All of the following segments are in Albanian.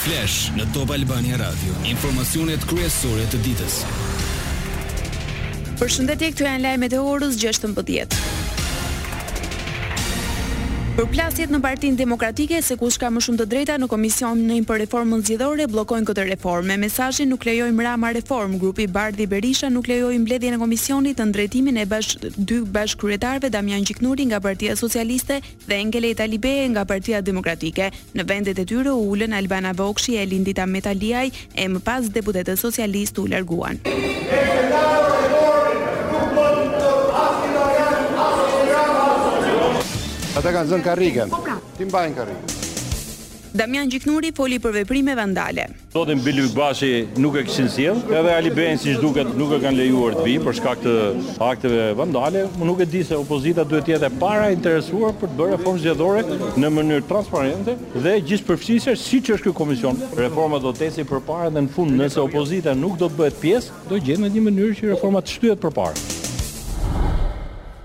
Flash në Top Albania Radio, informacionet kryesore të ditës. Përshëndetje, këtu janë lajmet e orës 16. Përplasjet në Partinë Demokratike se kush ka më shumë të drejta në Komisionin për Reformën Zgjedhore bllokojnë këtë reformë. Me mesazhin nuk lejojmë Rama reformë, grupi Bardhi Berisha nuk lejoi mbledhjen e komisionit në drejtimin e bash dy bashkëkryetarëve Damian Gjiknuri nga Partia Socialiste dhe Enkelejd Alibeaj nga Partia Demokratike. Në vendet e tyre u ulën Albana Vokshi e Lindita Metaliaj e më pas deputetët socialistë u larguan. Ata kanë zënë karrigen. T'i mbajnë karrigen. Damian Gjiknuri foli për veprime vandale. Zotin Bylykbashi nuk e kishin sjellë, edhe Alibeajn siç duket nuk e kanë lejuar të vijë për shkak të akteve vandale. Unë nuk e di se opozita duhet të jetë e para e interesuar për të bërë reformë zgjedhore në mënyrë transparente dhe gjithëpërfshirëse siç është ky komision. Reforma do të ecë përpara dhe në fund nëse opozita nuk do të bëhet pjesë, do gjendet një mënyrë që reforma të shtyhet përpara.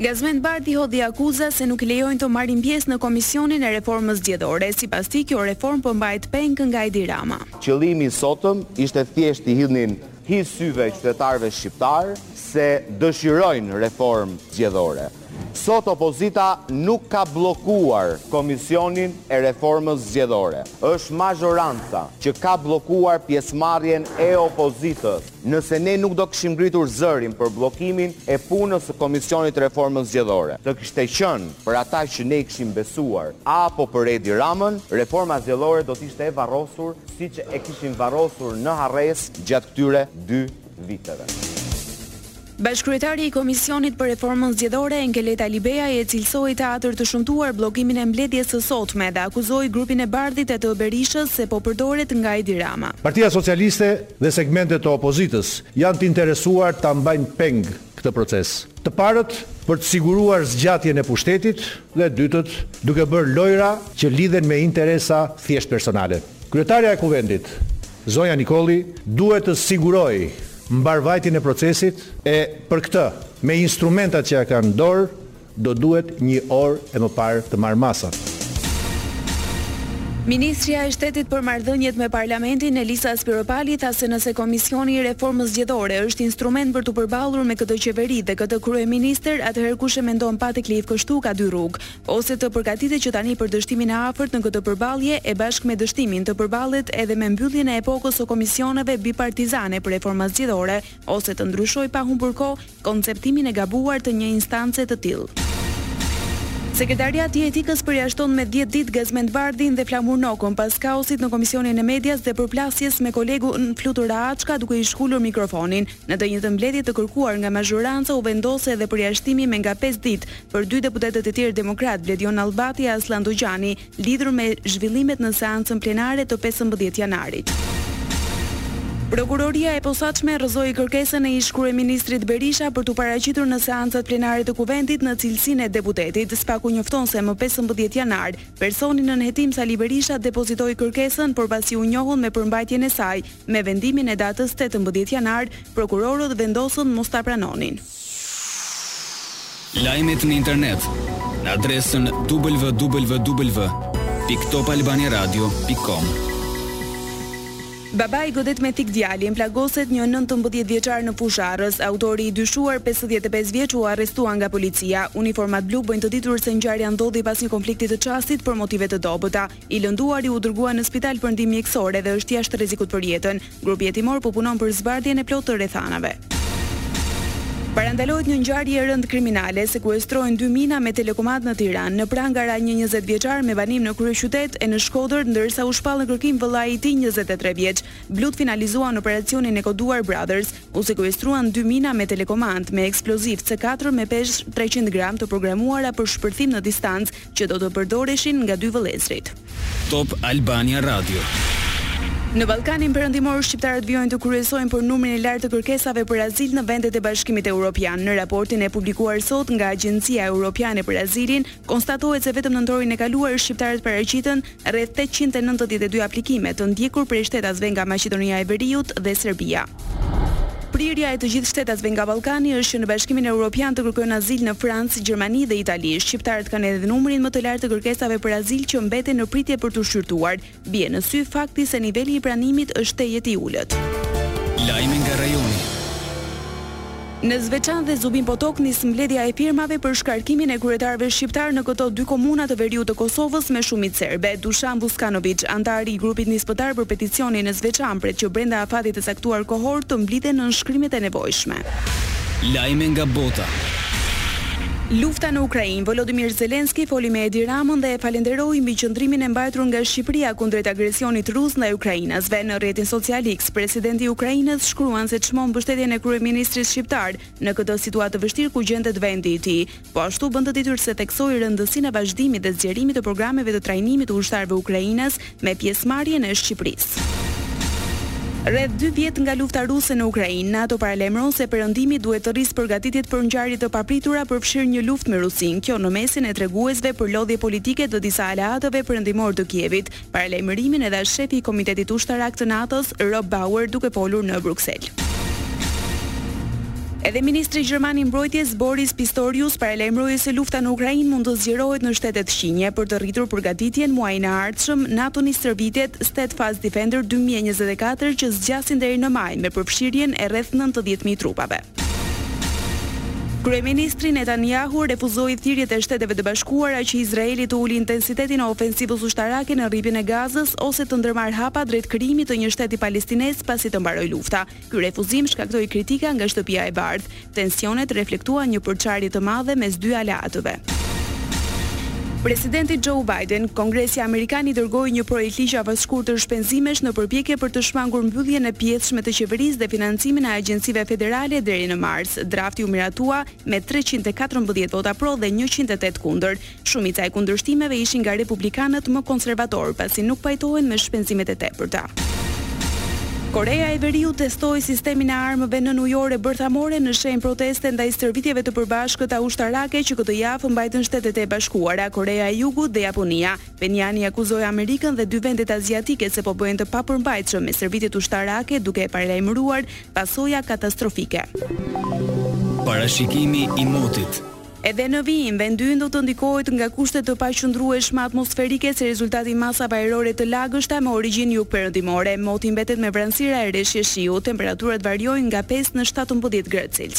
Gazmend Bardhi hodhi akuza se nuk i lejojnë të marrin pjesë në Komisionin e Reformës Zgjedhore. Sipas tij, kjo reformë po mbahet peng nga Edi Rama. Qëllimi i sotëm ishte thjesht t'i hidhnin hi syve qytetarëve shqiptarë se dëshirojnë reformë zgjedhore. Sot opozita nuk ka bllokuar Komisionin e Reformës Zgjedhore. Është mazhoranca që ka bllokuar pjesëmarrjen e opozitës. Nëse ne nuk do kishim ngritur zërin për bllokimin e punës së Komisionit të Reformës Zgjedhore, të kishte qenë për ata që ne i kishim besuar apo për Edi Ramën, Reforma Zgjedhore do të ishte e varrosur siç e kishim varrosur në harresë gjatë këtyre dy viteve. Bashkëkryetari i Komisionit për Reformën Zgjedhore, Enkelejd Alibeaj e cilësoi teatër të shëmtuar bllokimin e mbledhjes së sotme dhe akuzoi grupin e Bardhit e të Berishës se po përdoret nga Edi Rama. Partia Socialiste dhe segmente të opozitës janë të interesuar ta mbajnë peng këtë proces. Të parët për të siguruar zgjatjen e pushtetit dhe dytët duke bërë lojëra që lidhen me interesa thjesht personale. Kryetarja e Kuvendit, zonja Nikolla duhet të sigurojë mbarëvajtjen e procesit e për këtë, me instrumentat që i ka në dorë, do duhet një orë e më parë të marrë masat. Ministrja e Shtetit për Marrëdhëniet me Parlamentin, Elisa Spiropali tha se nëse Komisioni i Reformës Zgjedhore është instrument për t'u përballur me këtë qeveri dhe këtë kryeministër, atëherë kush e mendon pa teklif kështu ka dy rrugë, ose të përgatitet që tani për dështimin e afërt në këtë përballje e bashkë me dështimin të përballet edhe me mbylljen e epokës së komisioneve bipartizane për reforma zgjedhore ose të ndryshojë pa humbur kohë konceptimin e gabuar të një instance të tillë. Sekretariati i Etikës përjashton me dhjetë ditë Gazment Bardhin dhe Flamur Nokën pas kaosit në Komisionin e Medias dhe përplasjes me kolegen Flutura Açka duke i shkulur mikrofonin. Në të njëjtën mbledhje të kërkuar nga mazhoranca u vendos edhe përjashtimi me nga pesë ditë Për dy deputetët e tjerë demokratë, Bledion Nallbati e Asllan Dogjani, lidhur me zhvillimet në seancën plenare të pesëmbëdhjetë janarit. Prokuroria e Posaçme rrëzoi kërkesën e ish-kryeministrit Berisha për t'u paraqitur në seancat plenare të Kuvendit në cilësinë e deputetit, SPAK-u njofton se më pesëmbëdhjetë janar, personi nën hetim Sali Berisha depozitoi kërkesën, por pasi u njohun me përmbajtjen e saj, me vendimin e datës tetëmbëdhjetë janar, prokurorët vendosën mos ta pranonin. Lajmet në internet në adresën www.topalbaniaradio.com. Babai godet me thikë djalin, plagoset një nëntëmbëdhjetë vjeçar në Fushë-Arrëz. Autori i dyshuar pesëdhjetë e pesë vjeç u arrestua nga policia. Uniformat blu bëjnë të ditur se ngjarja ndodhi pas një konflikti të çastit për motive të dobëta. I lënduari u dërgua në spital për ndihmë mjekësore dhe është jashtë rrezikut për jetën. Grupi hetimor po punon për zbardhjen e plotë të rrethanave. Parandalohet një ngjarje e rëndë kriminale, sekuestrohen dy mina me telekomandë në Tiranë, në pranga ra një njëzet vjeçar me banim në kryeqytet e në Shkodër, ndërsa u shpall në kërkim vëllai i tij njëzet e tre vjeç. Blutë finalizuan operacionin e koduar Brothers. U sekuestruan dy mina me telekomandë, me eksploziv C katër me peshë treqind gram të programuara për shpërthim në distancë, që do të përdoreshin nga dy vëllezërit. Top Albania Radio. Në Ballkanin Perëndimor shqiptarët vijojnë të kryesojnë për numrin e lartë të kërkesave për azil në vendet e Bashkimit Evropian. Në raportin e publikuar sot nga Agjencia Evropiane për Azilin, konstatohet se vetëm nëntorin e kaluar shqiptarët paraqitën Rreth tetëqind e nëntëdhjetë e dy aplikime të ndjekur prej shtetasve nga Maqedonia e Veriut dhe Serbia. Prirja e të gjithë shtetasve nga Ballkani është që në Bashkimin Europian të kërkojnë azil në Francë, Gjermani dhe Itali. Shqiptarët kanë edhe numrin më të lartë të kërkesave për azil që mbeten në pritje për t'u shqyrtuar. Bie në sy fakti se niveli i pranimit është tejet i ulët. Lajme nga rajoni. Në Zveçan dhe Zubin Potok nis mbledhja e firmave për shkarkimin e kryetarëve shqiptarë në këto dy komuna të veriut të Kosovës me shumicë serbe. Dushan Vuskanoviq, anëtar i grupit nismëtar për peticionin në Zveçan, pret që brenda afatit të caktuar kohor të mblidhen nënshkrimet e nevojshme. Lajme nga bota. Lufta në Ukrainë, Volodymyr Zelensky foli me Edi Ramën dhe e falënderoi mbi qëndrimin e mbajtur nga Shqipëria kundrejt agresionit rus ndaj ukrainasve në rrjetin social X. Presidenti ukrainas shkruan se çmon mbështetjen e kryeministrit shqiptar në këtë situatë të vështirë ku gjendet vendi i tij. Po ashtu bën të ditur se theksoi rëndësinë e vazhdimit dhe zgjerimit të programeve të trajnimit të ushtarëve ukrainas me pjesëmarrjen e Shqipërisë. Rreth dy vjet nga lufta ruse në Ukrainë, NATO paralajmëron se Perëndimi duhet të rrisë përgatitjet për ngjarje të papritura përfshirë një luftë me Rusinë, kjo në mesin e treguesve për lodhje politike të disa aleatëve perëndimorë të Kievit, Paralajmërimin e dha shefi i Komitetit Ushtarak të NATO-s, Rob Bauer, duke folur në Bruksel. Edhe ministri gjerman i mbrojtjes Boris Pistorius paralajmëroi se lufta në Ukrainë mund të zgjerohet në shtetet fqinje për të rritur përgatitjen muajin e ardhshëm NATO nis stërvitjet Steadfast Defender 2024 që zgjasin deri në maj me përfshirjen e rreth 90 mijë trupave. Kryeministri Netanyahu refuzoi thirrjet e Shteteve të Bashkuara që Izraeli të ulë intensitetin e ofensivës ushtarake në Rripin e Gazës ose të ndërmarrë hapa drejt krijimit të një shteti palestinez pasi të mbarojë lufta. Ky refuzim shkaktoi kritika nga Shtëpia e Bardhë. Tensionet reflektuan një përçarje të madhe mes dy aleatëve. Presidentit Joe Biden, Kongresi amerikan i dërgoi një projektligj afatshkurtër shpenzimesh në përpjekje për të shmangur mbylljen e pjesshme të qeverisë dhe financimin e agjencive federale deri në mars. Drafti u miratua me treqind e katërmbëdhjetë vota pro dhe njëqind e tetë kundër. Shumica e kundërshtimeve ishin nga republikanët më konservatorë, pasi nuk pajtohen me shpenzimet e tepërta. Koreja e Veriut testoi sistemin e armëve nënujore bërthamore në shenjë proteste ndaj stërvitjeve të përbashkëta ushtarake që këtë javë mbajtën Shtetet e Bashkuara, Koreja e Jugut dhe Japonia. Pheniani akuzoi Amerikën dhe dy vendet aziatike se po bëhen të papërmbajtshëm me stërvitjet ushtarake duke paralajmëruar pasoja katastrofike. Parashikimi i motit. Edhe në vijim, vendi ynë do të ndikohet nga kushte të paqëndrueshme atmosferike si rezultat i masave ajrore të lagështa me origjinë jugperëndimore. Moti mbetet me vranësira e reshje shiu, temperaturat variojnë nga pesë në shtatëmbëdhjetë gradë celcius.